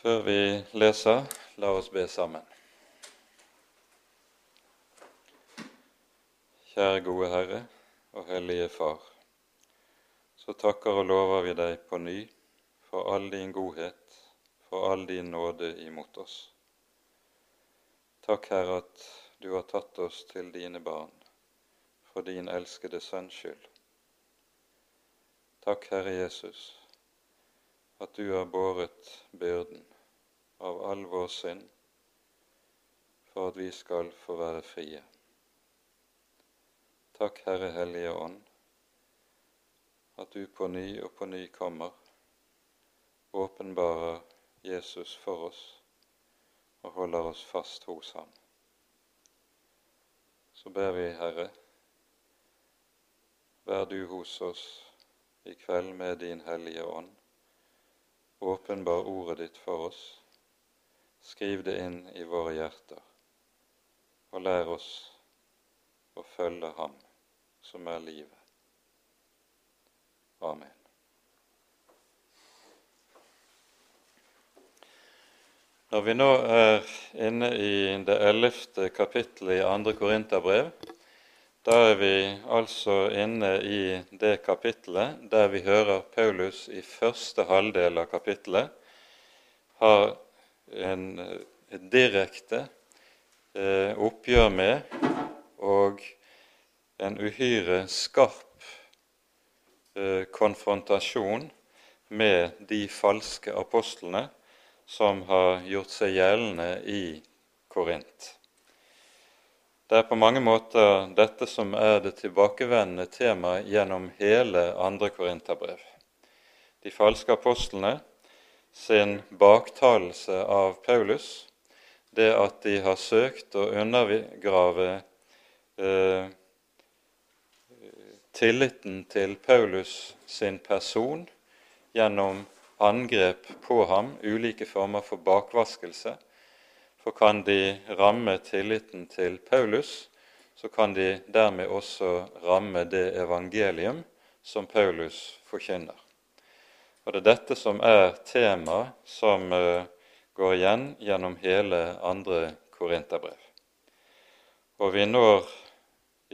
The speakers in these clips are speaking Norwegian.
Før vi leser, la oss be sammen. Kjære gode Herre og Hellige Far. Så takker og lover vi deg på ny for all din godhet, for all din nåde imot oss. Takk, Herre, at du har tatt oss til dine barn for din elskede Sønns skyld. Takk, Herre Jesus, at du har båret byrden av all vår synd for at vi skal få være frie. Takk, Herre Hellige Ånd, at du på ny og på ny kommer, åpenbarer Jesus for oss og holder oss fast hos ham. Så ber vi, Herre, vær du hos oss i kveld med din Hellige Ånd. Åpenbar ordet ditt for oss Skriv det inn i våre hjerter, og lær oss å følge Ham som er livet. Amen. Når vi nå er inne i det ellevte kapittelet i andre Korinterbrev, da er vi altså inne i det kapittelet der vi hører Paulus i første halvdel av kapittelet har en, direkte eh, oppgjør med og en uhyre skarp eh, konfrontasjon med de falske apostlene som har gjort seg gjeldende i Korint. Det er på mange måter dette som er det tilbakevendende temaet gjennom hele andre Korinterbrev. De falske apostlene sin baktalelse av Paulus, det at de har søkt å undergrave eh, tilliten til Paulus sin person gjennom angrep på ham, ulike former for bakvaskelse. For kan de ramme tilliten til Paulus, så kan de dermed også ramme det evangelium som Paulus forkynner. Og det er dette som er temaet som uh, går igjen gjennom hele andre korinterbrev. Og vi når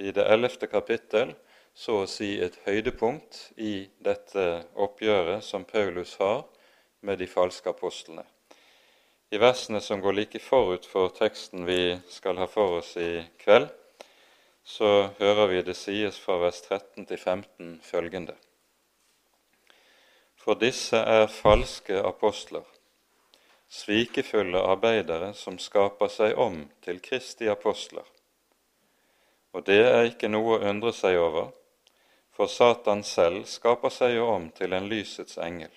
i det ellevte kapittel så å si et høydepunkt i dette oppgjøret som Paulus har med de falske apostlene. I versene som går like forut for teksten vi skal ha for oss i kveld, så hører vi det sies fra vers 13 til 15 følgende. For disse er falske apostler, svikefulle arbeidere som skaper seg om til Kristi apostler. Og det er ikke noe å undre seg over, for Satan selv skaper seg jo om til en lysets engel.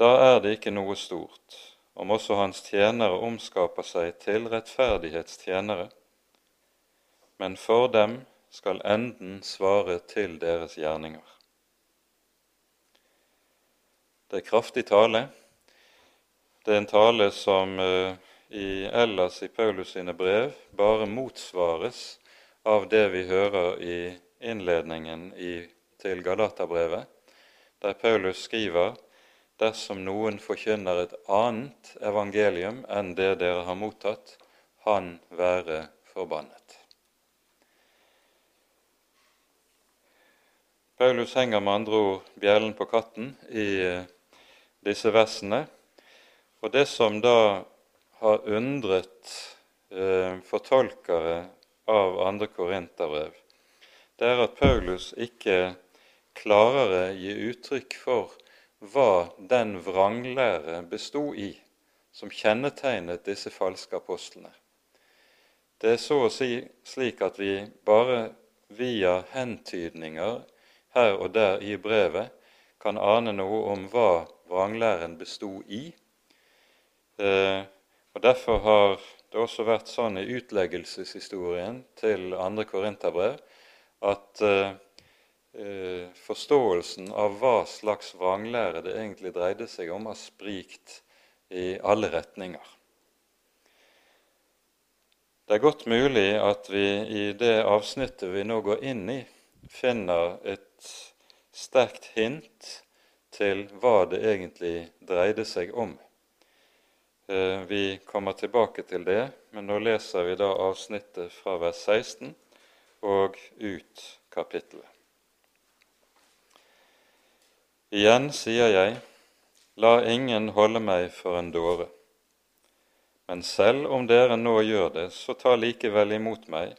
Da er det ikke noe stort om også hans tjenere omskaper seg til rettferdighetstjenere, men for dem skal enden svare til deres gjerninger. Det er kraftig tale. Det er en tale som uh, i, ellers i Paulus sine brev bare motsvares av det vi hører i innledningen i, til Galaterbrevet, der Paulus skriver dersom noen forkynner et annet evangelium enn det dere har mottatt, han være forbannet. Paulus henger med andre ord bjellen på katten i uh, disse versene. Og det som da har undret eh, fortolkere av andre korinterbrev, det er at Paulus ikke klarere gir uttrykk for hva den vranglære bestod i som kjennetegnet disse falske apostlene. Det er så å si slik at vi bare via hentydninger her og der i brevet kan ane noe om hva vranglæren bestod i. Eh, og Derfor har det også vært sånn i utleggelseshistorien til andre korinterbrev at eh, eh, forståelsen av hva slags vranglære det egentlig dreide seg om, har sprikt i alle retninger. Det er godt mulig at vi i det avsnittet vi nå går inn i, finner et sterkt hint til hva det egentlig dreide seg om. Eh, vi kommer tilbake til det, men nå leser vi da avsnittet fra vers 16 og ut kapittelet. Igjen sier jeg, la ingen holde meg for en dåre. Men selv om dere nå gjør det, så ta likevel imot meg,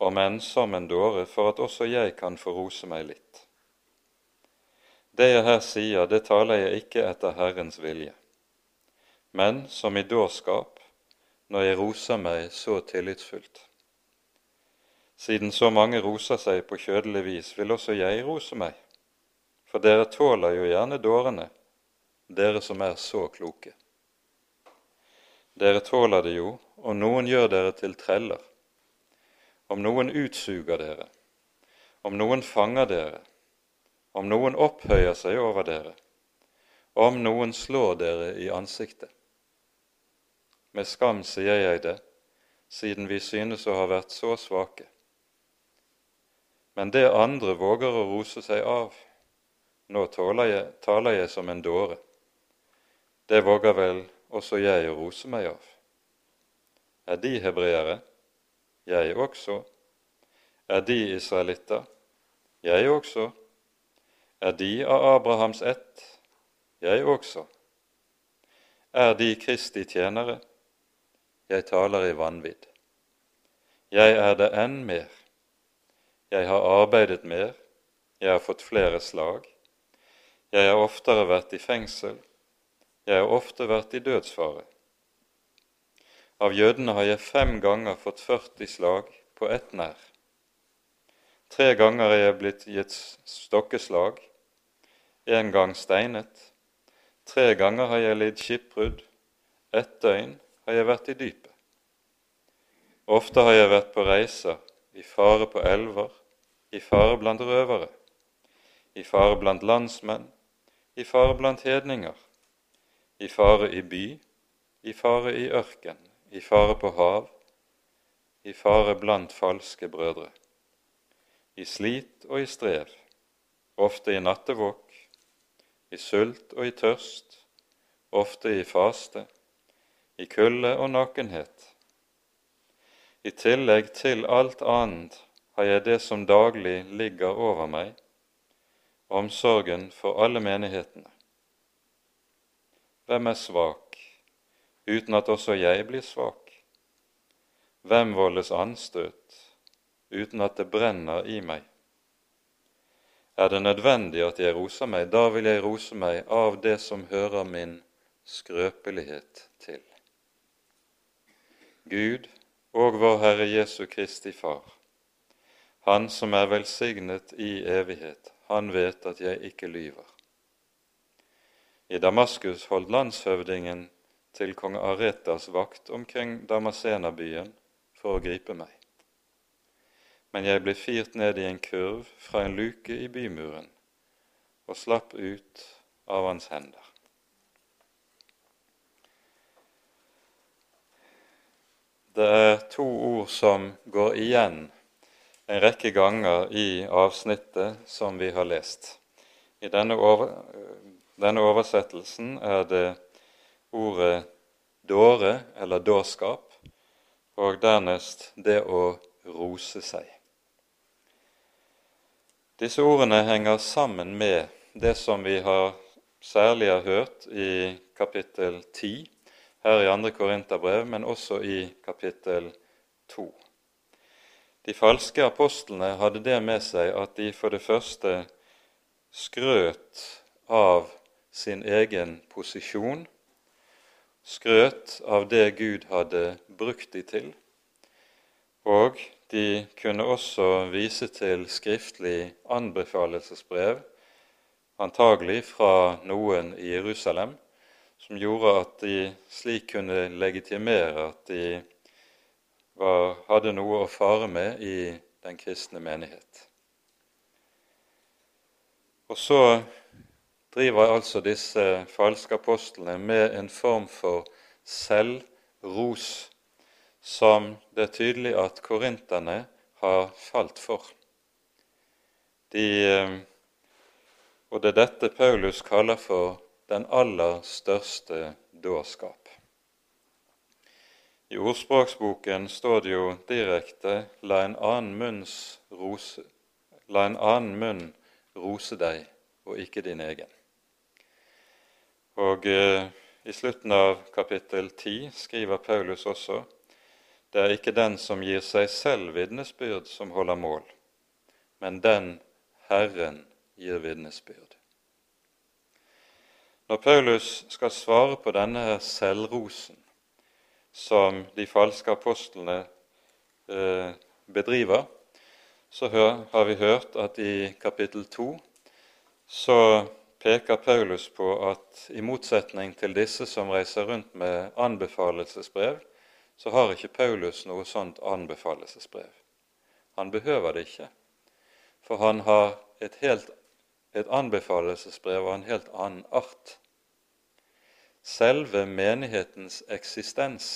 om enn som en dåre, for at også jeg kan få rose meg litt. Det jeg her sier, det taler jeg ikke etter Herrens vilje men som i dårskap, når jeg roser meg så tillitsfullt. Siden så mange roser seg på kjødelig vis, vil også jeg rose meg, for dere tåler jo gjerne dårene, dere som er så kloke. Dere tåler det jo om noen gjør dere til treller, om noen utsuger dere, om noen fanger dere, om noen opphøyer seg over dere, om noen slår dere i ansiktet. Med skam sier jeg det, siden vi synes å ha vært så svake. Men det andre våger å rose seg av. Nå jeg, taler jeg som en dåre. Det våger vel også jeg å rose meg av. Er de hebreere? Jeg også. Er de israelitter? Jeg også. Er de av Abrahams ett? Jeg også. Er de Kristi tjenere? jeg taler i vanvidd. Jeg er det enn mer. Jeg har arbeidet mer, jeg har fått flere slag. Jeg har oftere vært i fengsel, jeg har ofte vært i dødsfare. Av jødene har jeg fem ganger fått 40 slag på ett nær. Tre ganger er jeg blitt gitt stokkeslag, en gang steinet. Tre ganger har jeg lidd skipbrudd, ett døgn har jeg vært i dypet. Ofte har jeg vært på reiser, i fare på elver, i fare blant røvere, i fare blant landsmenn, i fare blant hedninger, i fare i by, i fare i ørken, i fare på hav, i fare blant falske brødre, i slit og i strev, ofte i nattevåk, i sult og i tørst, ofte i faste, i kulde og nakenhet. I tillegg til alt annet har jeg det som daglig ligger over meg, omsorgen for alle menighetene. Hvem er svak, uten at også jeg blir svak? Hvem voldes anstøt, uten at det brenner i meg? Er det nødvendig at jeg roser meg, da vil jeg rose meg av det som hører min skrøpelighet til. Gud og vår Herre Jesu Kristi Far, Han som er velsignet i evighet, han vet at jeg ikke lyver. I Damaskus holdt landshøvdingen til kong Aretas vakt omkring Damasena-byen for å gripe meg. Men jeg ble firt ned i en kurv fra en luke i bymuren og slapp ut av hans hender. Det er to ord som går igjen en rekke ganger i avsnittet som vi har lest. I denne, over, denne oversettelsen er det ordet dåre eller dårskap, og dernest det å rose seg. Disse ordene henger sammen med det som vi har særlig har hørt i kapittel 10 her i 2. Korinterbrev, men også i kapittel 2. De falske apostlene hadde det med seg at de for det første skrøt av sin egen posisjon, skrøt av det Gud hadde brukt de til, og de kunne også vise til skriftlig anbefalelsesbrev, antagelig fra noen i Jerusalem, som gjorde at de slik kunne legitimere at de var, hadde noe å fare med i den kristne menighet. Og så driver altså disse falske apostlene med en form for selvros som det er tydelig at korinterne har falt for. De eh, Og det er dette Paulus kaller for den aller største dårskap. I ordspråksboken står det jo direkte 'la en annen, rose, la en annen munn rose deg, og ikke din egen'. Og eh, i slutten av kapittel 10 skriver Paulus også det er ikke den som gir seg selv vitnesbyrd, som holder mål, men den Herren gir vitnesbyrd. Når Paulus skal svare på denne her selvrosen som de falske apostlene eh, bedriver, så har vi hørt at i kapittel 2 så peker Paulus på at i motsetning til disse som reiser rundt med anbefalelsesbrev, så har ikke Paulus noe sånt anbefalelsesbrev. Han behøver det ikke, for han har et, helt, et anbefalelsesbrev av en helt annen art. Selve menighetens eksistens,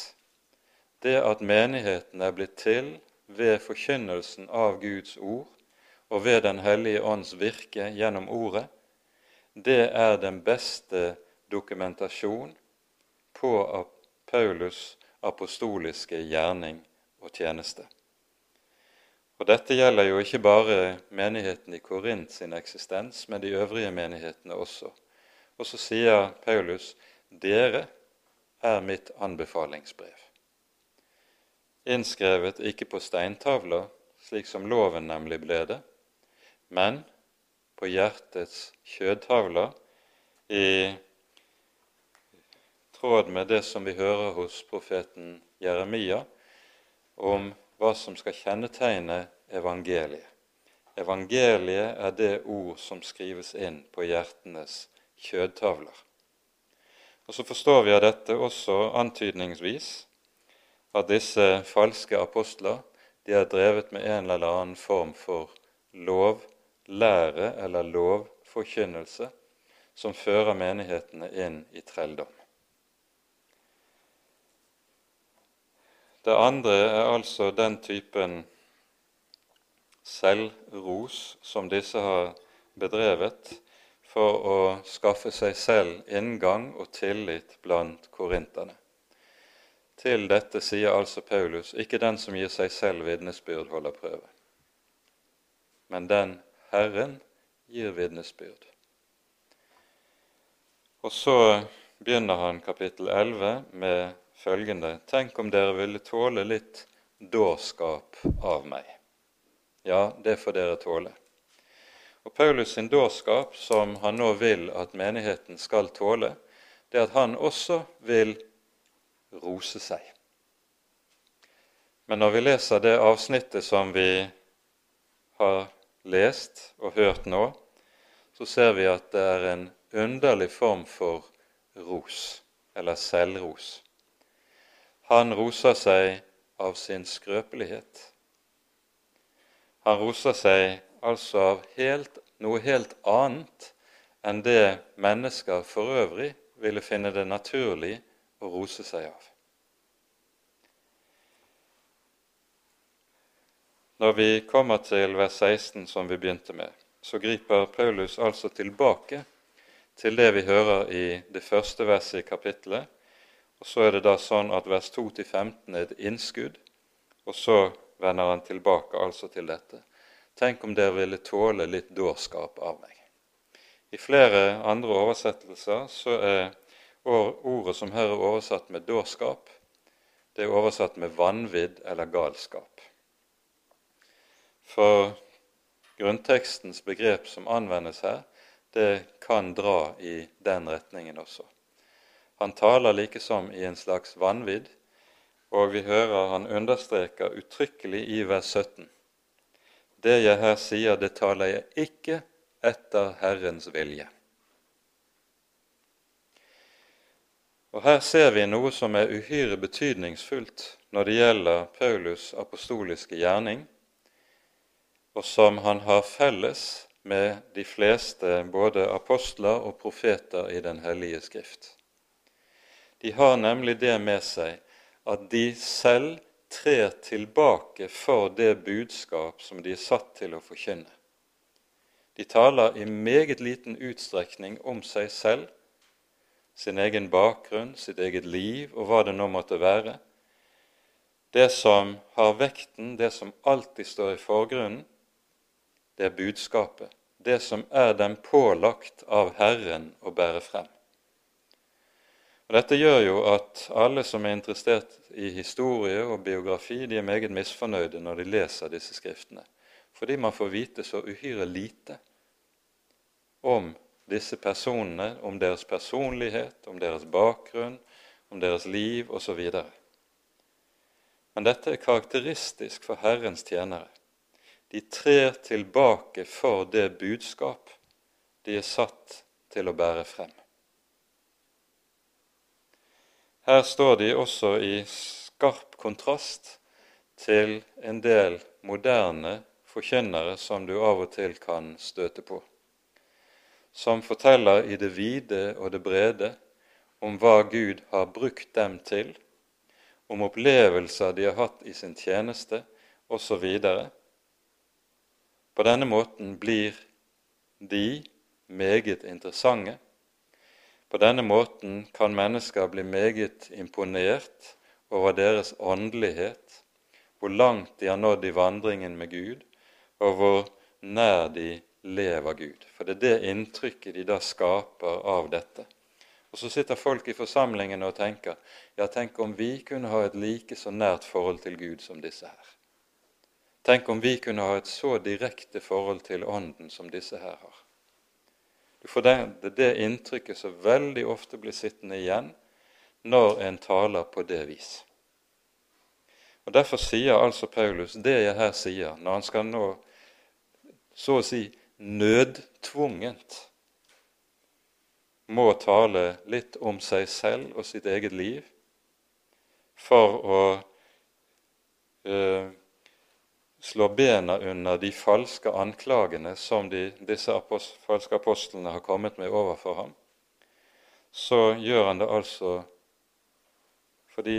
det at menigheten er blitt til ved forkynnelsen av Guds ord og ved Den hellige ånds virke gjennom ordet, det er den beste dokumentasjon på at Paulus' apostoliske gjerning og tjeneste. Og Dette gjelder jo ikke bare menigheten i Korint sin eksistens, men de øvrige menighetene også. Og så sier Paulus dere er mitt anbefalingsbrev. Innskrevet ikke på steintavler, slik som loven nemlig ble det, men på hjertets kjødtavler i tråd med det som vi hører hos profeten Jeremia om hva som skal kjennetegne evangeliet. Evangeliet er det ord som skrives inn på hjertenes kjødtavler. Og Så forstår vi av dette også antydningsvis at disse falske apostler de er drevet med en eller annen form for lovlære eller lovforkynnelse som fører menighetene inn i trelldom. Det andre er altså den typen selvros som disse har bedrevet for å skaffe seg selv inngang og tillit blant korinterne. Til dette sier altså Paulus ikke den som gir seg selv vitnesbyrd, holder prøve, men den Herren gir vitnesbyrd. Og så begynner han kapittel 11 med følgende Tenk om dere ville tåle litt dårskap av meg. Ja, det får dere tåle. Og Paulus sin dårskap, som han nå vil at menigheten skal tåle, det er at han også vil rose seg. Men når vi leser det avsnittet som vi har lest og hørt nå, så ser vi at det er en underlig form for ros, eller selvros. Han roser seg av sin skrøpelighet. Han roser seg altså av helt, noe helt annet enn det mennesker for øvrig ville finne det naturlig å rose seg av. Når vi kommer til vers 16, som vi begynte med, så griper Paulus altså tilbake til det vi hører i det første verset i kapittelet, og Så er det da sånn at vers 2-15 er et innskudd, og så vender han tilbake altså til dette. Tenk om dere ville tåle litt dårskap av meg. I flere andre oversettelser så er ordet som her er oversatt med dårskap, det er oversatt med vanvidd eller galskap. For grunntekstens begrep som anvendes her, det kan dra i den retningen også. Han taler likesom i en slags vanvidd, og vi hører han understreker uttrykkelig i vers 17. Det jeg her sier, det taler jeg ikke etter Herrens vilje. Og Her ser vi noe som er uhyre betydningsfullt når det gjelder Paulus' apostoliske gjerning, og som han har felles med de fleste både apostler og profeter i Den hellige skrift. De har nemlig det med seg at de selv trer tilbake for det budskap som de er satt til å forkynne. De taler i meget liten utstrekning om seg selv, sin egen bakgrunn, sitt eget liv og hva det nå måtte være. Det som har vekten, det som alltid står i forgrunnen, det er budskapet, det som er dem pålagt av Herren å bære frem. Og Dette gjør jo at alle som er interessert i historie og biografi, de er meget misfornøyde når de leser disse skriftene, fordi man får vite så uhyre lite om disse personene, om deres personlighet, om deres bakgrunn, om deres liv osv. Men dette er karakteristisk for Herrens tjenere. De trer tilbake for det budskap de er satt til å bære frem. Her står de også i skarp kontrast til en del moderne forkynnere som du av og til kan støte på, som forteller i det vide og det brede om hva Gud har brukt dem til, om opplevelser de har hatt i sin tjeneste, osv. På denne måten blir de meget interessante på denne måten kan mennesker bli meget imponert over deres åndelighet, hvor langt de har nådd i vandringen med Gud, og hvor nær de lever Gud. For det er det inntrykket de da skaper av dette. Og så sitter folk i forsamlingene og tenker ja, tenk om vi kunne ha et like så nært forhold til Gud som disse her. Tenk om vi kunne ha et så direkte forhold til Ånden som disse her har. For det er det inntrykket som veldig ofte blir sittende igjen når en taler på det vis. Og Derfor sier altså Paulus det jeg her sier, når han skal nå så å si nødtvungent må tale litt om seg selv og sitt eget liv for å eh, slår bena under de falske anklagene som de, disse apost, falske apostlene har kommet med overfor ham, så gjør han det altså fordi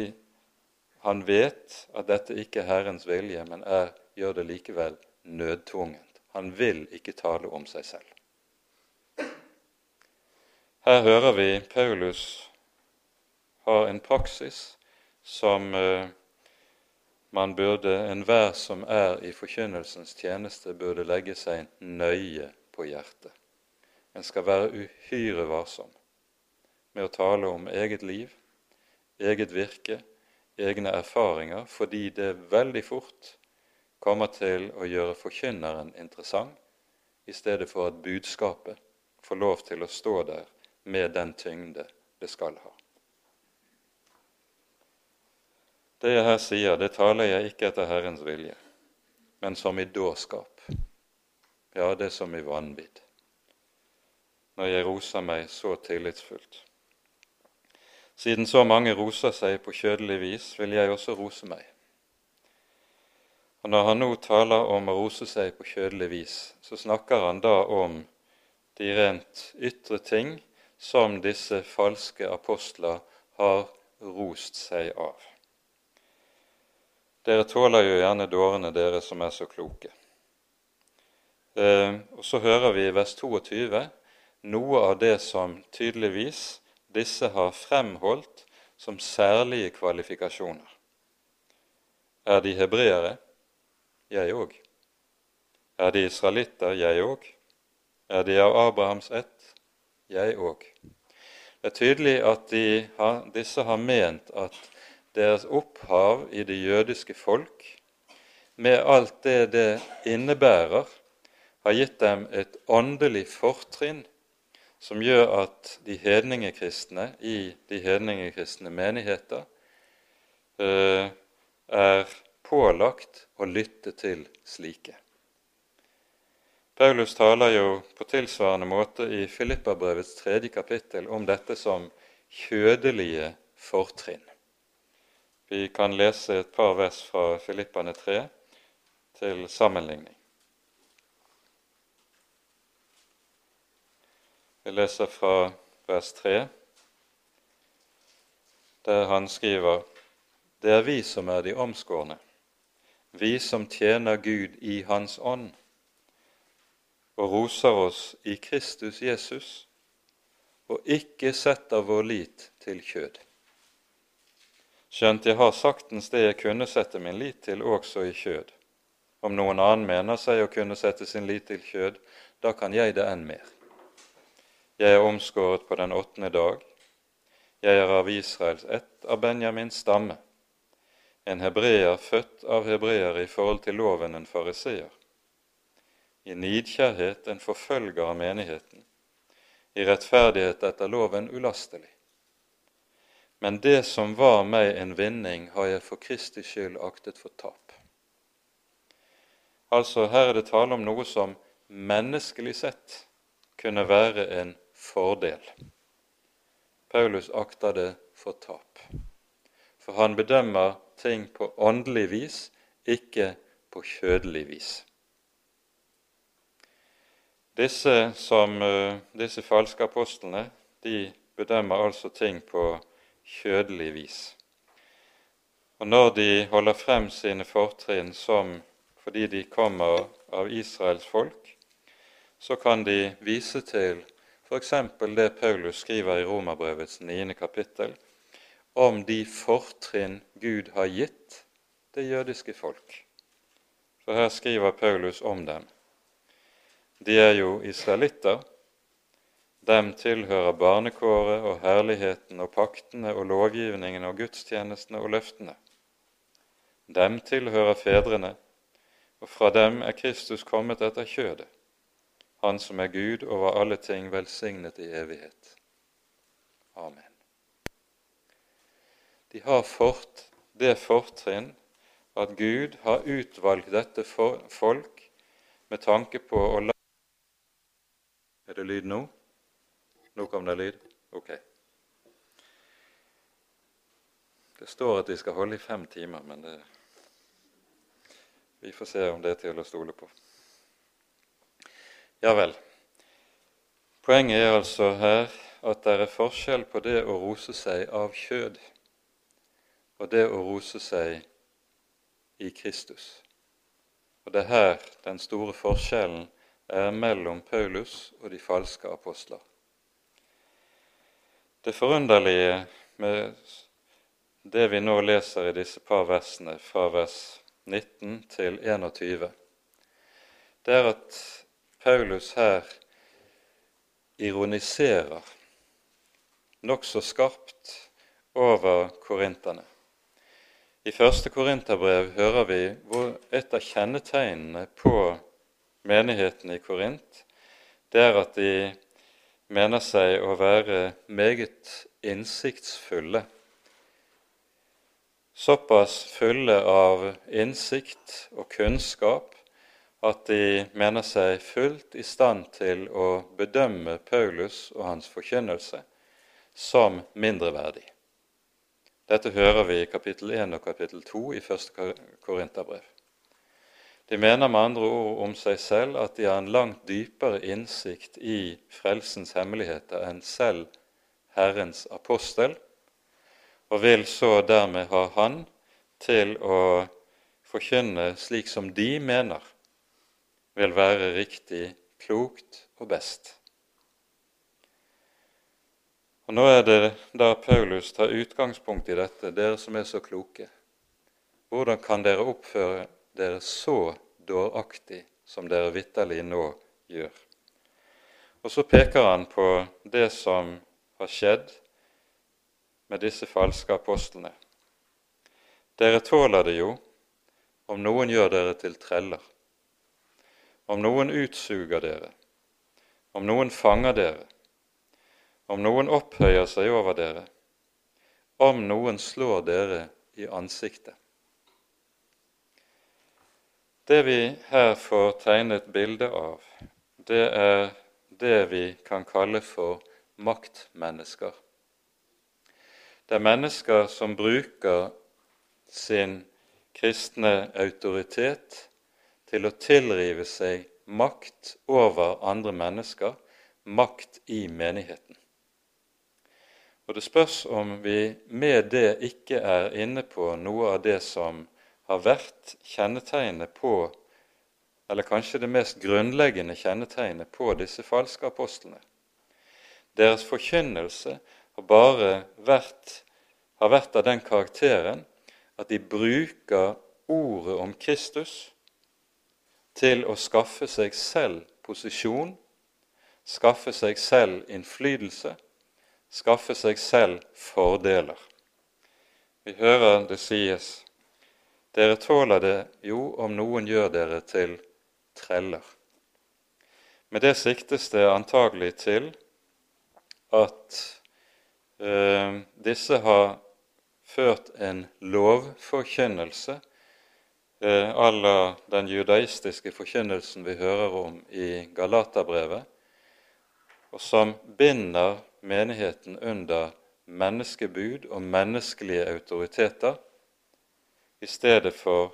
han vet at dette ikke er Herrens vilje, men er, gjør det likevel nødtvungent. Han vil ikke tale om seg selv. Her hører vi Paulus har en praksis som eh, man burde, enhver som er i forkynnelsens tjeneste, burde legge seg nøye på hjertet. En skal være uhyre varsom med å tale om eget liv, eget virke, egne erfaringer, fordi det veldig fort kommer til å gjøre forkynneren interessant, i stedet for at budskapet får lov til å stå der med den tyngde det skal ha. Det jeg her sier, det taler jeg ikke etter Herrens vilje, men som i dårskap. Ja, det som i vanvidd, når jeg roser meg så tillitsfullt. Siden så mange roser seg på kjødelig vis, vil jeg også rose meg. Og Når han nå taler om å rose seg på kjødelig vis, så snakker han da om de rent ytre ting som disse falske apostler har rost seg av. Dere tåler jo gjerne dårene, dere som er så kloke. Eh, og Så hører vi i vers 22 noe av det som tydeligvis disse har fremholdt som særlige kvalifikasjoner. Er de hebreere? Jeg òg. Er de israelitter? Jeg òg. Er de av Abrahams ett? Jeg òg. Det er tydelig at de har, disse har ment at deres opphav i det jødiske folk, med alt det det innebærer, har gitt dem et åndelig fortrinn som gjør at de hedningekristne i de hedningekristne menigheter eh, er pålagt å lytte til slike. Paulus taler jo på tilsvarende måte i Filippabrevets tredje kapittel om dette som kjødelige fortrinn. Vi kan lese et par vers fra Filippane 3 til sammenligning. Vi leser fra vers 3, der han skriver Det er vi som er de omskårne, vi som tjener Gud i Hans ånd. og roser oss i Kristus Jesus, og ikke setter vår lit til kjød. Skjønt jeg har saktens det jeg kunne sette min lit til også i kjød. Om noen annen mener seg å kunne sette sin lit til kjød, da kan jeg det enn mer. Jeg er omskåret på den åttende dag. Jeg er av Israels ett, av Benjamins stamme. En hebreer født av hebreere i forhold til loven en fariseer. I nidkjærhet en forfølger av menigheten. I rettferdighet etter loven ulastelig. Men det som var meg en vinning, har jeg for Kristi skyld aktet for tap. Altså, her er det tale om noe som menneskelig sett kunne være en fordel. Paulus akter det for tap. For han bedømmer ting på åndelig vis, ikke på kjødelig vis. Disse, som, eh, disse falske apostlene de bedømmer altså ting på kjødelig vis. Og når de holder frem sine fortrinn som fordi de kommer av Israels folk, så kan de vise til f.eks. det Paulus skriver i Romerbrevets niende kapittel om de fortrinn Gud har gitt det jødiske folk. For her skriver Paulus om dem. De er jo israelitter. Dem tilhører barnekåret og herligheten og paktene og lovgivningen og gudstjenestene og løftene. Dem tilhører fedrene, og fra dem er Kristus kommet etter kjødet han som er Gud over alle ting, velsignet i evighet. Amen. De har fort det fortrinn at Gud har utvalgt dette folk med tanke på å la Er det lyd nå? Nå kom det lyd? Ok. Det står at de skal holde i fem timer, men det, vi får se om det er til å stole på. Ja vel. Poenget er altså her at det er forskjell på det å rose seg av kjød og det å rose seg i Kristus. Og det er her den store forskjellen er mellom Paulus og de falske apostler. Det forunderlige med det vi nå leser i disse par versene, fra vers 19 til 21, det er at Paulus her ironiserer nokså skarpt over korinterne. I første korinterbrev hører vi hvor et av kjennetegnene på menigheten i Korint det er at de mener seg å være meget innsiktsfulle. Såpass fulle av innsikt og kunnskap at de mener seg fullt i stand til å bedømme Paulus og hans forkynnelse som mindreverdig. Dette hører vi i kapittel 1 og kapittel 2 i første Korinterbrev. De mener med andre ord om seg selv at de har en langt dypere innsikt i frelsens hemmeligheter enn selv Herrens apostel, og vil så dermed ha Han til å forkynne slik som de mener vil være riktig, klokt og best. Og Nå er det da Paulus tar utgangspunkt i dette, dere som er så kloke. Hvordan kan dere oppføre dere så dåraktig som dere vitterlig nå gjør? Og så peker han på det som har skjedd med disse falske apostlene. Dere tåler det jo om noen gjør dere til treller. Om noen utsuger dere, om noen fanger dere, om noen opphøyer seg over dere, om noen slår dere i ansiktet. Det vi her får tegnet bilde av, det er det vi kan kalle for maktmennesker. Det er mennesker som bruker sin kristne autoritet til å tilrive seg makt over andre mennesker, makt i menigheten. Og Det spørs om vi med det ikke er inne på noe av det som har vært kjennetegnet på eller kanskje det mest grunnleggende kjennetegnet på disse falske apostlene. Deres forkynnelse har bare vært, har vært av den karakteren at de bruker ordet om Kristus til å skaffe seg selv posisjon, skaffe seg selv innflytelse, skaffe seg selv fordeler. Vi hører det sies dere tåler det jo om noen gjør dere til treller. Med det siktes det antagelig til at eh, disse har ført en lovforkynnelse eh, la den judaistiske forkynnelsen vi hører om i Galaterbrevet, og som binder menigheten under menneskebud og menneskelige autoriteter, i stedet for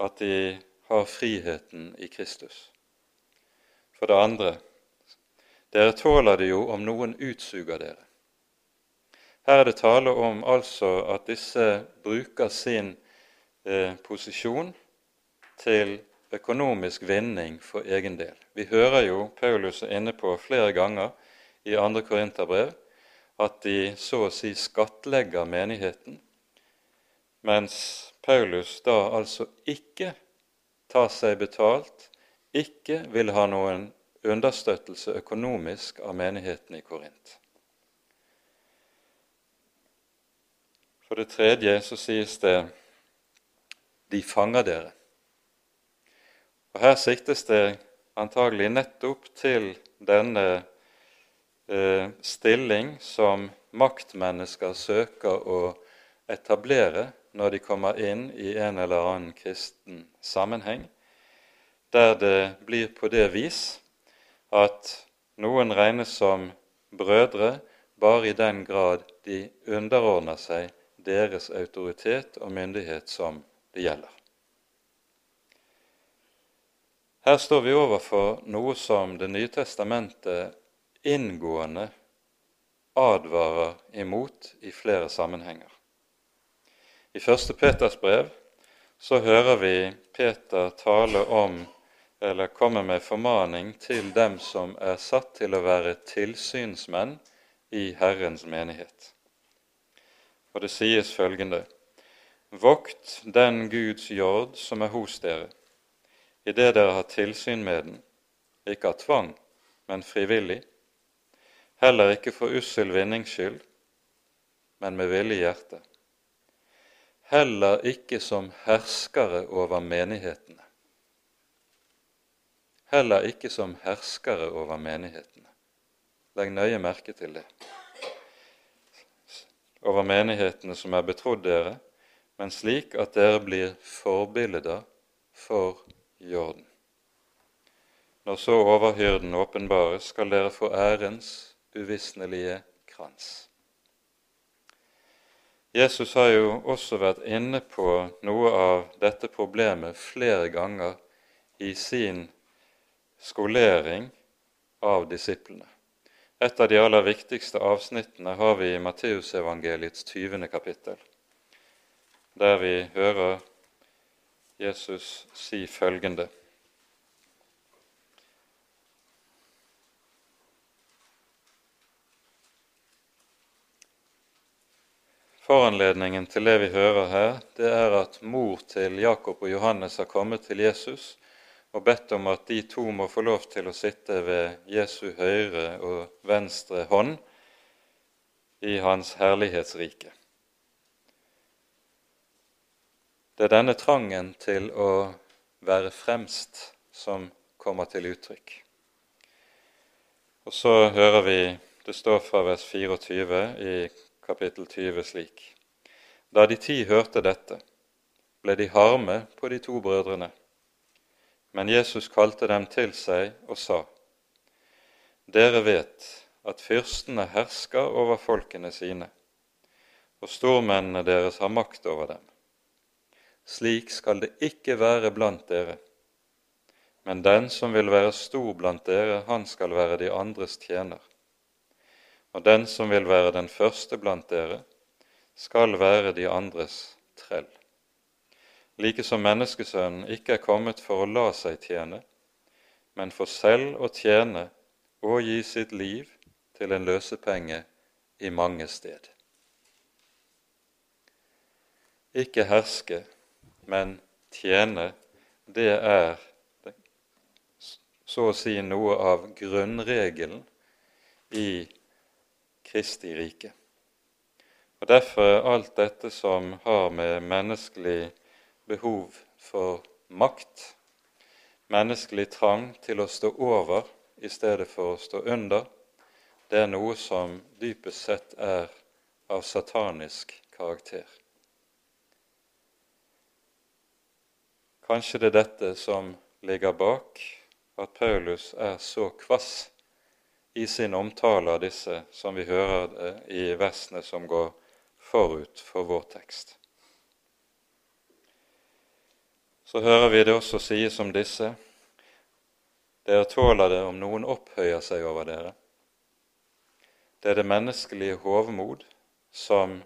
at de har friheten i Kristus. For det andre dere tåler det jo om noen utsuger dere. Her er det tale om altså at disse bruker sin eh, posisjon til økonomisk vinning for egen del. Vi hører jo Paulus er inne på flere ganger i 2. Korinterbrev at de så å si skattlegger menigheten, mens Paulus da altså ikke tar seg betalt, ikke vil ha noen understøttelse økonomisk av menigheten i Korint. For det tredje så sies det de fanger dere. Og Her siktes det antagelig nettopp til denne eh, stilling som maktmennesker søker å etablere når de kommer inn i en eller annen kristen sammenheng, der det blir på det vis at noen regnes som brødre bare i den grad de underordner seg deres autoritet og myndighet som det gjelder. Her står vi overfor noe som Det nye testamentet inngående advarer imot i flere sammenhenger. I første Peters brev så hører vi Peter tale om, eller komme med formaning til dem som er satt til å være tilsynsmenn i Herrens menighet. Og det sies følgende:" Vokt den Guds jord som er hos dere, idet dere har tilsyn med den, ikke av tvang, men frivillig, heller ikke for ussel vinnings skyld, men med villig hjerte. Heller ikke som herskere over menighetene. Heller ikke som herskere over menighetene. Legg nøye merke til det. Over menighetene som er betrodd dere, men slik at dere blir forbilder for jorden. Når så overhyrden åpenbares, skal dere få ærens uvisnelige krans. Jesus har jo også vært inne på noe av dette problemet flere ganger i sin skolering av disiplene. Et av de aller viktigste avsnittene har vi i Matteusevangeliets 20. kapittel der vi hører Jesus si følgende Foranledningen til det vi hører her, det er at mor til Jakob og Johannes har kommet til Jesus og bedt om at de to må få lov til å sitte ved Jesu høyre og venstre hånd i Hans herlighetsrike. Det er denne trangen til å være fremst som kommer til uttrykk. Og så hører vi det står fra vers 24 i kapittel 20 slik. Da de ti hørte dette, ble de harme på de to brødrene. Men Jesus kalte dem til seg og sa:" Dere vet at fyrstene hersker over folkene sine, og stormennene deres har makt over dem. Slik skal det ikke være blant dere. Men den som vil være stor blant dere, han skal være de andres tjener. Og den som vil være den første blant dere, skal være de andres trell. like som menneskesønnen ikke er kommet for å la seg tjene, men for selv å tjene og gi sitt liv til en løsepenge i mange sted. Ikke herske, men tjene, det er så å si noe av grunnregelen i Kristi rike. Og Derfor er alt dette som har med menneskelig behov for makt, menneskelig trang til å stå over i stedet for å stå under, det er noe som dypest sett er av satanisk karakter. Kanskje det er dette som ligger bak at Paulus er så kvass i sin omtale av disse som vi hører det i versene som går forut for vår tekst. Så hører vi det også sies om disse dere tåler det om noen opphøyer seg over dere. Det er det menneskelige hovmod som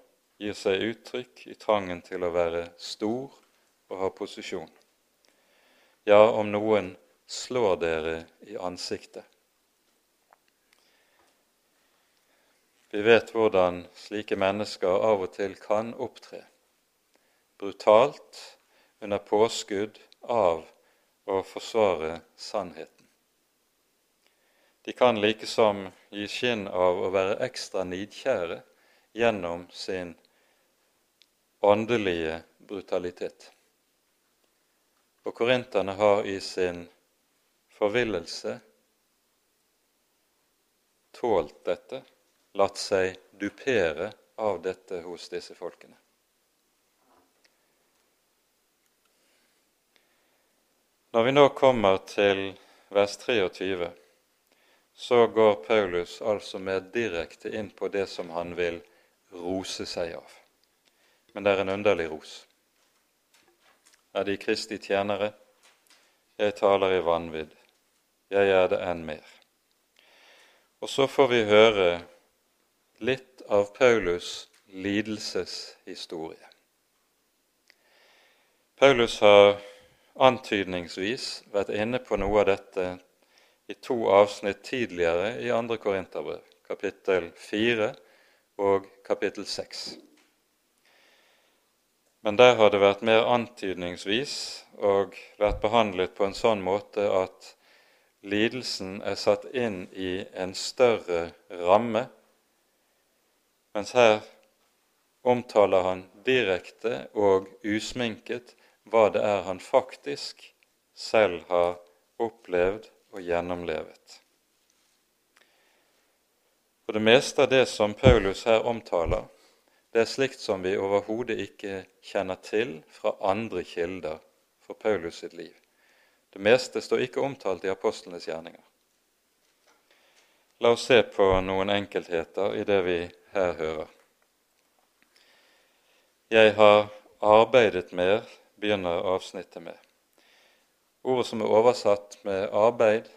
gir seg uttrykk i trangen til å være stor og ha posisjon. Ja, om noen slår dere i ansiktet. Vi vet hvordan slike mennesker av og til kan opptre brutalt under påskudd av å forsvare sannheten. De kan likesom gi skinn av å være ekstra nidkjære gjennom sin åndelige brutalitet. Og korinterne har i sin forvillelse tålt dette, latt seg dupere av dette hos disse folkene. Når vi nå kommer til vers 23, så går Paulus altså mer direkte inn på det som han vil rose seg av. Men det er en underlig ros. Er de Kristi tjenere? Jeg taler i vanvidd jeg er det enn mer. Og så får vi høre litt av Paulus' lidelseshistorie. Paulus har antydningsvis vært inne på noe av dette i to avsnitt tidligere i 2. Korinterbrev, kapittel 4 og kapittel 6. Men der har det vært mer antydningsvis og vært behandlet på en sånn måte at lidelsen er satt inn i en større ramme, mens her omtaler han direkte og usminket hva det er han faktisk selv har opplevd og gjennomlevet. For det meste av det som Paulus her omtaler, det er slikt som vi overhodet ikke kjenner til fra andre kilder for Paulus sitt liv. Det meste står ikke omtalt i apostlenes gjerninger. La oss se på noen enkeltheter i det vi her hører. Jeg har arbeidet mer, begynner avsnittet med. Ordet som er oversatt med 'arbeid',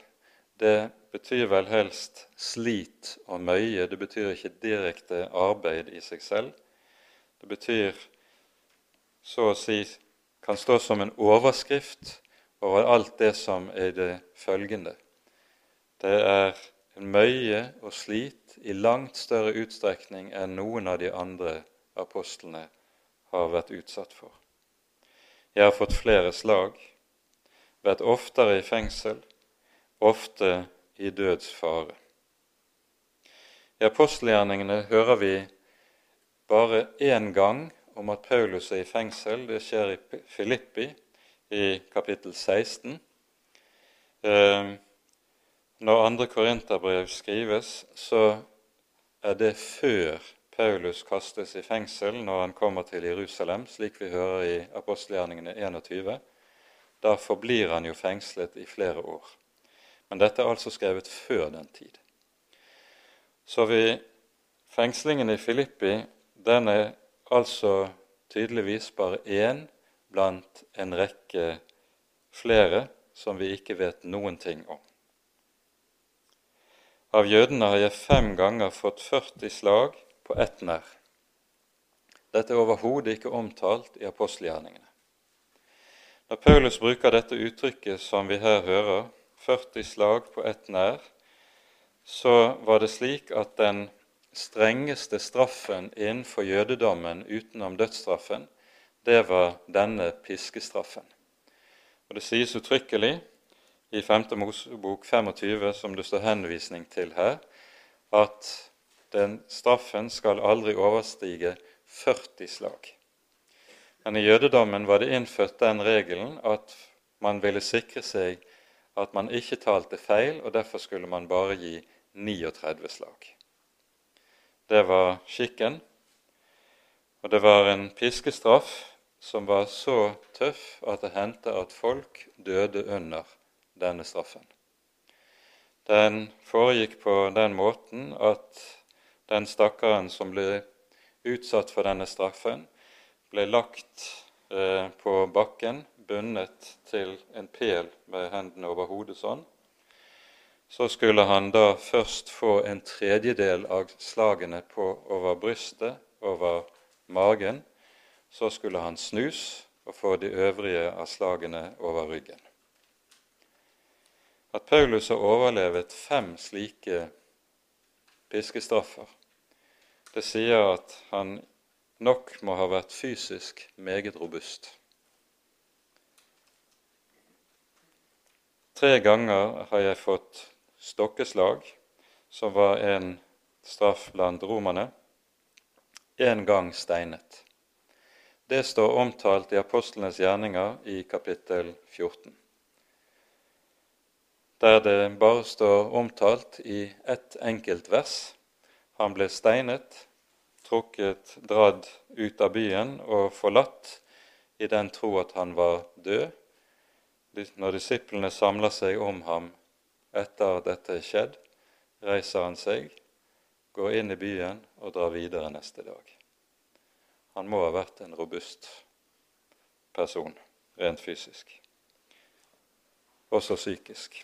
det betyr vel helst slit og møye. Det betyr ikke direkte arbeid i seg selv. Det betyr så å si kan stå som en overskrift over alt det som er det følgende. Det er en møye og slit i langt større utstrekning enn noen av de andre apostlene har vært utsatt for. Jeg har fått flere slag, vært oftere i fengsel, ofte i dødsfare. I apostelgjerningene hører vi bare én gang om at Paulus er i fengsel. Det skjer i Filippi, i kapittel 16. Eh, når andre korinterbrev skrives, så er det før Paulus kastes i fengsel når han kommer til Jerusalem, slik vi hører i apostelgjerningene 21. Da forblir han jo fengslet i flere år. Men dette er altså skrevet før den tid. Så vi, fengslingen i Filippi den er altså tydeligvis bare én blant en rekke flere som vi ikke vet noen ting om. Av jødene har jeg fem ganger fått 40 slag på ett nær. Dette er overhodet ikke omtalt i apostelgjerningene. Når Paulus bruker dette uttrykket som vi her hører, 40 slag på ett nær, så var det slik at den strengeste straffen innenfor jødedommen utenom dødsstraffen, det var denne piskestraffen. Og Det sies uttrykkelig i 5. Mosebok 25, som det står henvisning til her, at den straffen skal aldri overstige 40 slag. Men i jødedommen var det innført den regelen at man ville sikre seg at man ikke talte feil, og derfor skulle man bare gi 39 slag. Det var skikken, og det var en piskestraff som var så tøff at det hendte at folk døde under denne straffen. Den foregikk på den måten at den stakkaren som ble utsatt for denne straffen, ble lagt eh, på bakken, bundet til en pel med hendene over hodet sånn, så skulle han da først få en tredjedel av slagene på over brystet, over magen. Så skulle han snus og få de øvrige av slagene over ryggen. At Paulus har overlevet fem slike piskestraffer, det sier at han nok må ha vært fysisk meget robust. Tre ganger har jeg fått stokkeslag, som var en straff blant romerne, en gang steinet. Det står omtalt i apostlenes gjerninger i kapittel 14, der det bare står omtalt i ett enkelt vers. Han ble steinet, trukket, dradd ut av byen og forlatt i den tro at han var død. Når disiplene samler seg om ham etter at dette er skjedd, reiser han seg, går inn i byen og drar videre neste dag. Han må ha vært en robust person rent fysisk, også psykisk.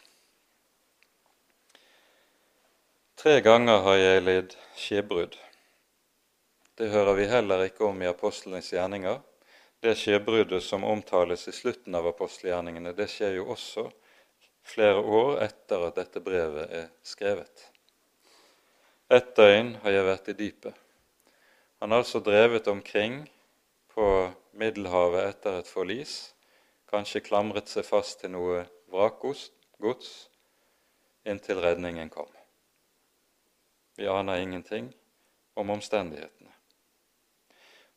Tre ganger har jeg lidd skjebrudd. Det hører vi heller ikke om i apostlenes gjerninger. Det skjebruddet som omtales i slutten av apostelgjerningene, det skjer jo også flere år etter at dette brevet er skrevet. Ett døgn har jeg vært i dypet. Han har altså drevet omkring på Middelhavet etter et forlis, kanskje klamret seg fast til noe vrakgods inntil redningen kom. Vi aner ingenting om omstendighetene.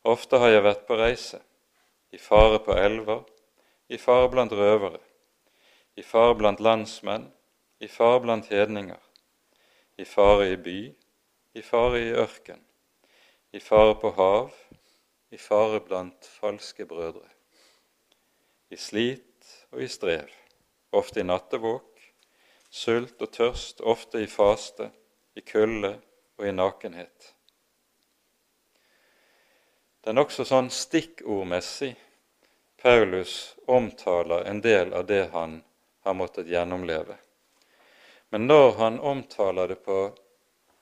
Ofte har jeg vært på reise, i fare på elver, i fare blant røvere, i fare blant landsmenn, i fare blant hedninger, i fare i by, i fare i ørken, i fare på hav, i fare blant falske brødre, i slit og i strev, ofte i nattevåk, sult og tørst, ofte i faste, i kulde og i nakenhet. Det er nokså sånn stikkordmessig Paulus omtaler en del av det han har måttet gjennomleve. Men når han omtaler det på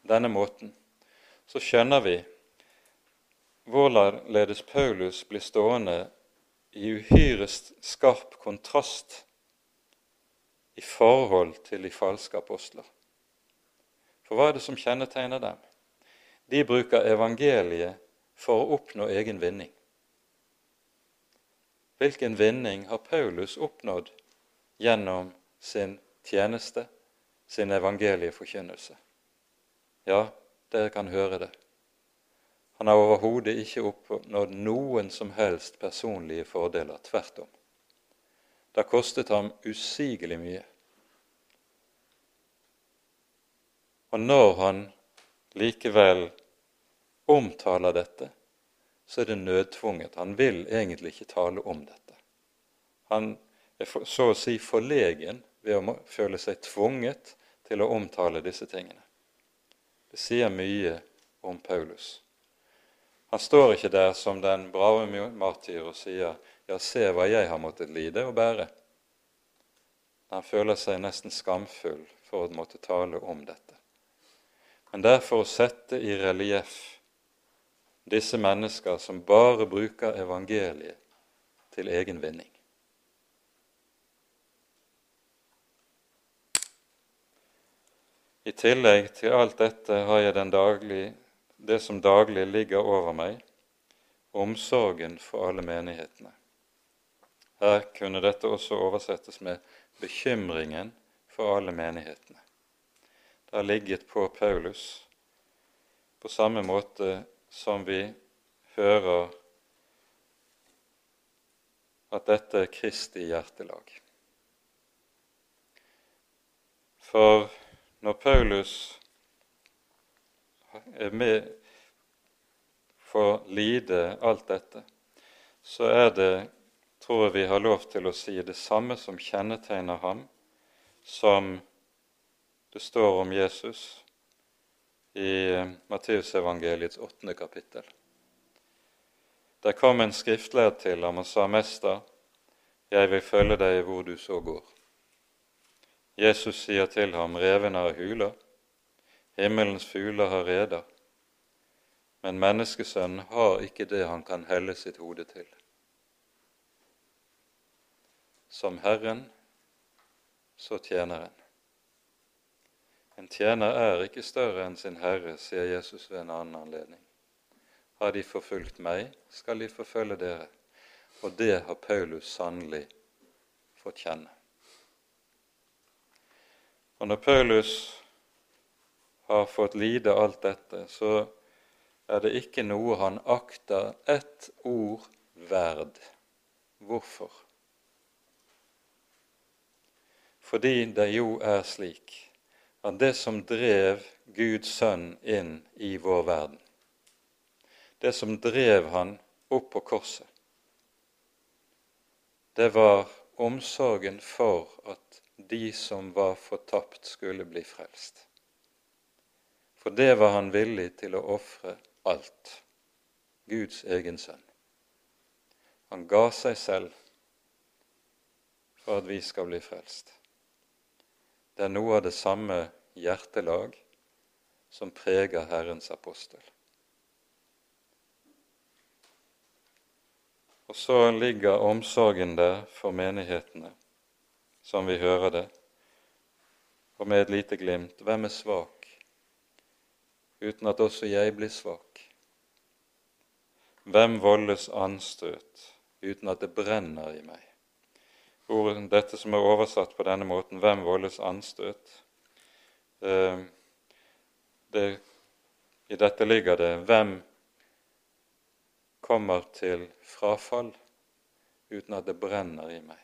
denne måten, så skjønner vi hvorledes Paulus blir stående i uhyre skarp kontrast i forhold til de falske apostler. For hva er det som kjennetegner dem? De bruker evangeliet for å oppnå egen vinning. Hvilken vinning har Paulus oppnådd gjennom sin tjeneste, sin evangelieforkynnelse. Ja, dere kan høre det. Han har overhodet ikke oppnådd noen som helst personlige fordeler. Tvert om. Det har kostet ham usigelig mye. Og når han likevel omtaler dette, så er det nødtvunget. Han vil egentlig ikke tale om dette. Han er så å si forlegen ved å føle seg tvunget til å omtale disse tingene. Det sier mye om Paulus. Han står ikke der som den brave martyr og sier 'Ja, se hva jeg har måttet lide og bære'. Han føler seg nesten skamfull for å måtte tale om dette. Men det er for å sette i relieff disse mennesker som bare bruker evangeliet til egen vinning. I tillegg til alt dette har jeg daglig, det som daglig ligger over meg, omsorgen for alle menighetene. Her kunne dette også oversettes med bekymringen for alle menighetene. Det har ligget på Paulus på samme måte som vi hører at dette er Kristi hjertelag. For når Paulus er med for å lide alt dette, så er det, tror jeg vi har lov til å si, det samme som kjennetegner ham, som det står om Jesus i Matteusevangeliets åttende kapittel. Der kom en skriftlærd til ham og sa, 'Mester, jeg vil følge deg hvor du så går.' Jesus sier til ham, 'Revene har huler, himmelens fugler har reder.' Men menneskesønnen har ikke det han kan helle sitt hode til. Som Herren, så tjeneren. En tjener er ikke større enn sin herre, sier Jesus ved en annen anledning. Har de forfulgt meg, skal de forfølge dere. Og det har Paulus sannelig fått kjenne. Og når Paulus har fått lide alt dette, så er det ikke noe han akter ett ord verd. Hvorfor? Fordi det jo er slik at det som drev Guds sønn inn i vår verden, det som drev han opp på korset, det var omsorgen for at de som var fortapt, skulle bli frelst. For det var han villig til å ofre alt. Guds egen sønn. Han ga seg selv for at vi skal bli frelst. Det er noe av det samme hjertelag som preger Herrens apostel. Og så ligger omsorgen der for menighetene, som vi hører det. Og med et lite glimt hvem er svak, uten at også jeg blir svak? Hvem voldes anstøt uten at det brenner i meg? Ordet, dette som er oversatt på denne måten, 'hvem voldes anstøt', eh, det, I dette ligger det 'hvem kommer til frafall uten at det brenner i meg.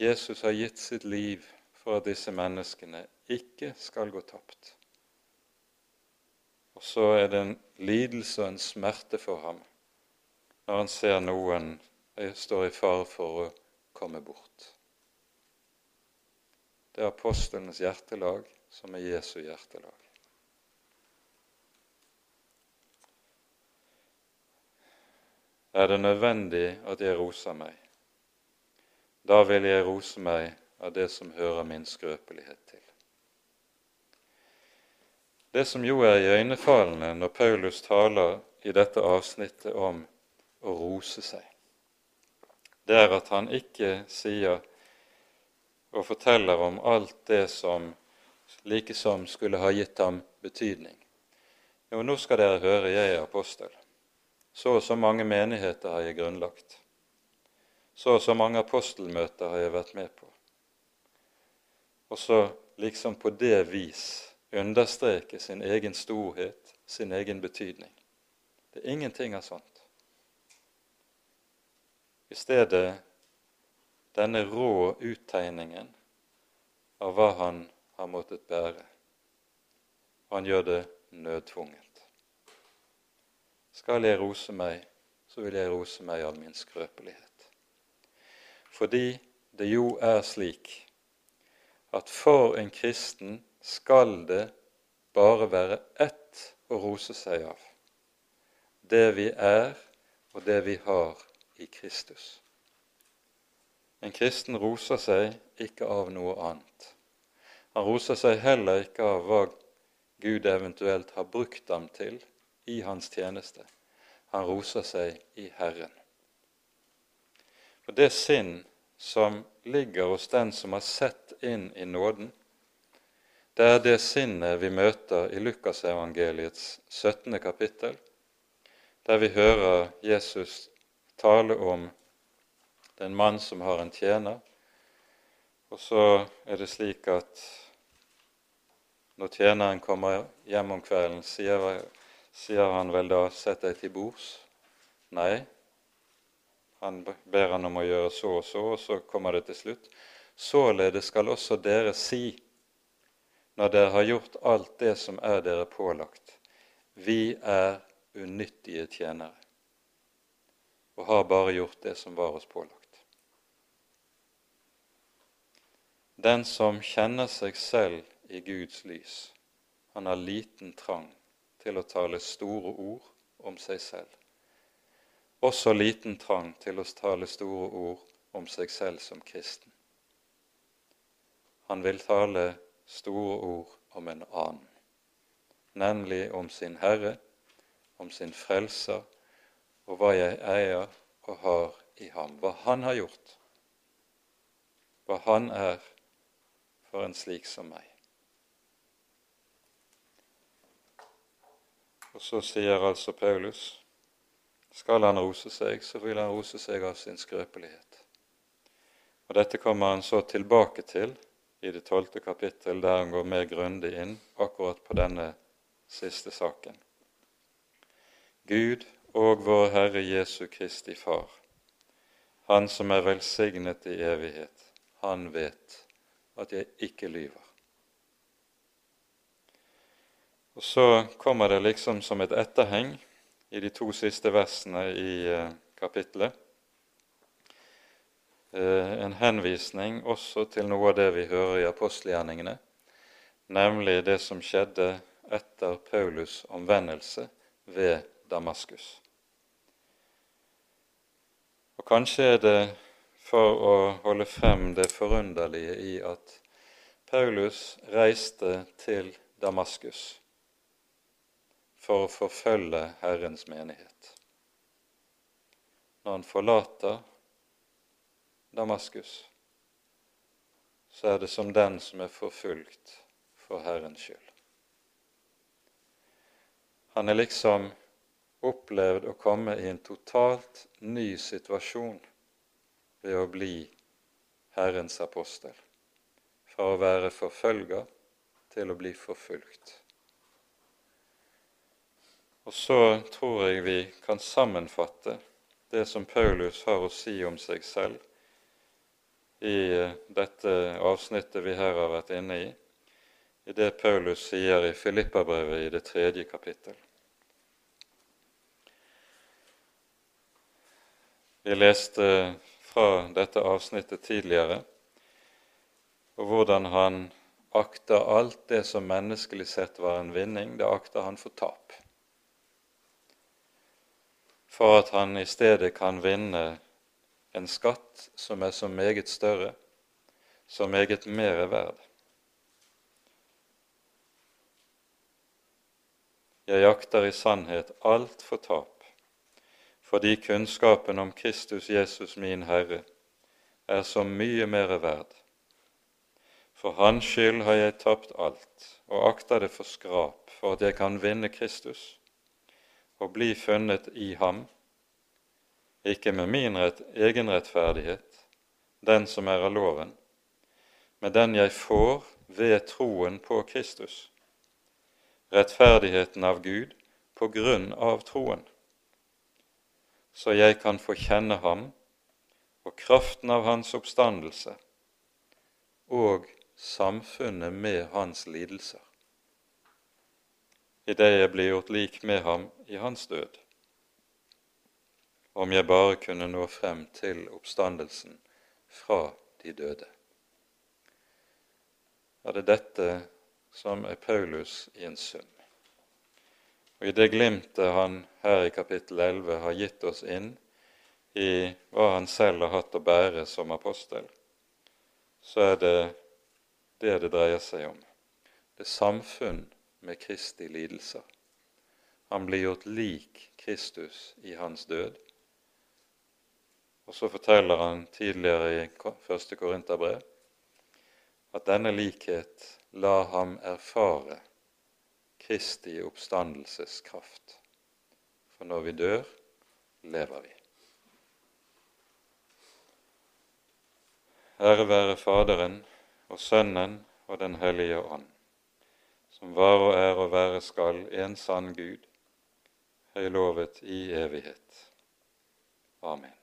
Jesus har gitt sitt liv for at disse menneskene ikke skal gå tapt. Og så er det en lidelse og en smerte for ham når han ser noen står i fare for å komme bort. Det er apostlenes hjertelag som er Jesu hjertelag. er det nødvendig at jeg roser meg. Da vil jeg rose meg av det som hører min skrøpelighet til. Det som jo er iøynefallende når Paulus taler i dette avsnittet om å rose seg, det er at han ikke sier og forteller om alt det som likesom skulle ha gitt ham betydning. Jo, nå skal dere høre, jeg er apostel. Så og så mange menigheter har jeg grunnlagt. Så og så mange apostelmøter har jeg vært med på. Og så liksom på det vis understreke sin egen storhet, sin egen betydning. Det er ingenting av sånt. I stedet denne rå uttegningen av hva han har måttet bære. Han gjør det nødtvunget. Skal jeg rose meg, så vil jeg rose meg av min skrøpelighet. Fordi det jo er slik at for en kristen skal det bare være ett å rose seg av. Det vi er, og det vi har i Kristus. En kristen roser seg ikke av noe annet. Han roser seg heller ikke av hva Gud eventuelt har brukt ham til i hans tjeneste. Han roser seg i Herren. For det sinn som ligger hos den som har sett inn i nåden, det er det sinnet vi møter i Lukasevangeliets 17. kapittel, der vi hører Jesus tale om den mann som har en tjener, og så er det slik at når tjeneren kommer hjem om kvelden, sier, sier han vel da 'sett deg til bords'? Nei, han ber han om å gjøre så og så, og så kommer det til slutt. Således skal også dere si, når dere har gjort alt det som er dere pålagt, vi er unyttige tjenere og har bare gjort det som var oss pålagt. Den som kjenner seg selv i Guds lys, han har liten trang til å tale store ord om seg selv. Også liten trang til å tale store ord om seg selv som kristen. Han vil tale store ord om en annen, nemlig om sin Herre, om sin Frelser og hva jeg eier og har i ham, hva han har gjort, hva han er for en slik som meg. Og så sier altså Paulus skal han rose seg, så vil han rose seg av sin skrøpelighet. Og Dette kommer han så tilbake til i det tolvte kapittel, der han går mer grundig inn akkurat på denne siste saken. Gud og vår Herre Jesu Kristi Far, Han som er velsignet i evighet, han vet at jeg ikke lyver. Og Så kommer det liksom som et etterheng i de to siste versene i eh, kapittelet Eh, en henvisning også til noe av det vi hører i apostelgjerningene, nemlig det som skjedde etter Paulus' omvendelse ved Damaskus. Og Kanskje er det for å holde frem det forunderlige i at Paulus reiste til Damaskus for å forfølge Herrens menighet. Når han forlater Damaskus, så er det som den som er forfulgt for Herrens skyld. Han er liksom opplevd å komme i en totalt ny situasjon ved å bli Herrens apostel. Fra å være forfølger til å bli forfulgt. Og så tror jeg vi kan sammenfatte det som Paulus har å si om seg selv i eh, dette avsnittet vi her har vært inne i, i det Paulus sier i Filippabrevet i det tredje kapittel. Vi leste fra dette avsnittet tidligere, og hvordan han akter alt det som menneskelig sett var en vinning, det akter han for tap. For at han i stedet kan vinne en skatt som er så meget større, så meget mer verd. Jeg jakter i sannhet alt for tap, fordi kunnskapen om Kristus Jesus min Herre er så mye mer verd. For Hans skyld har jeg tapt alt og akter det for skrap for at jeg kan vinne Kristus og bli funnet i ham ikke med min rett, egen rettferdighet, den som er av loven, men den jeg får ved troen på Kristus, rettferdigheten av Gud på grunn av troen, så jeg kan få kjenne ham og kraften av hans oppstandelse og samfunnet med hans lidelser, idet jeg blir gjort lik med ham i hans død om jeg bare kunne nå frem til oppstandelsen fra de døde. Er det dette som er Paulus i en sum. Og I det glimtet han her i kapittel 11 har gitt oss inn i hva han selv har hatt å bære som apostel, så er det det det dreier seg om. Det samfunn med Kristi lidelser. Han blir gjort lik Kristus i hans død og så forteller han tidligere i første Korinterbrev at denne likhet la ham erfare Kristi oppstandelseskraft. For når vi dør, lever vi. Ære være Faderen og Sønnen og Den hellige ånd, som var og er og være skal en sann Gud, høylovet i evighet. Amen.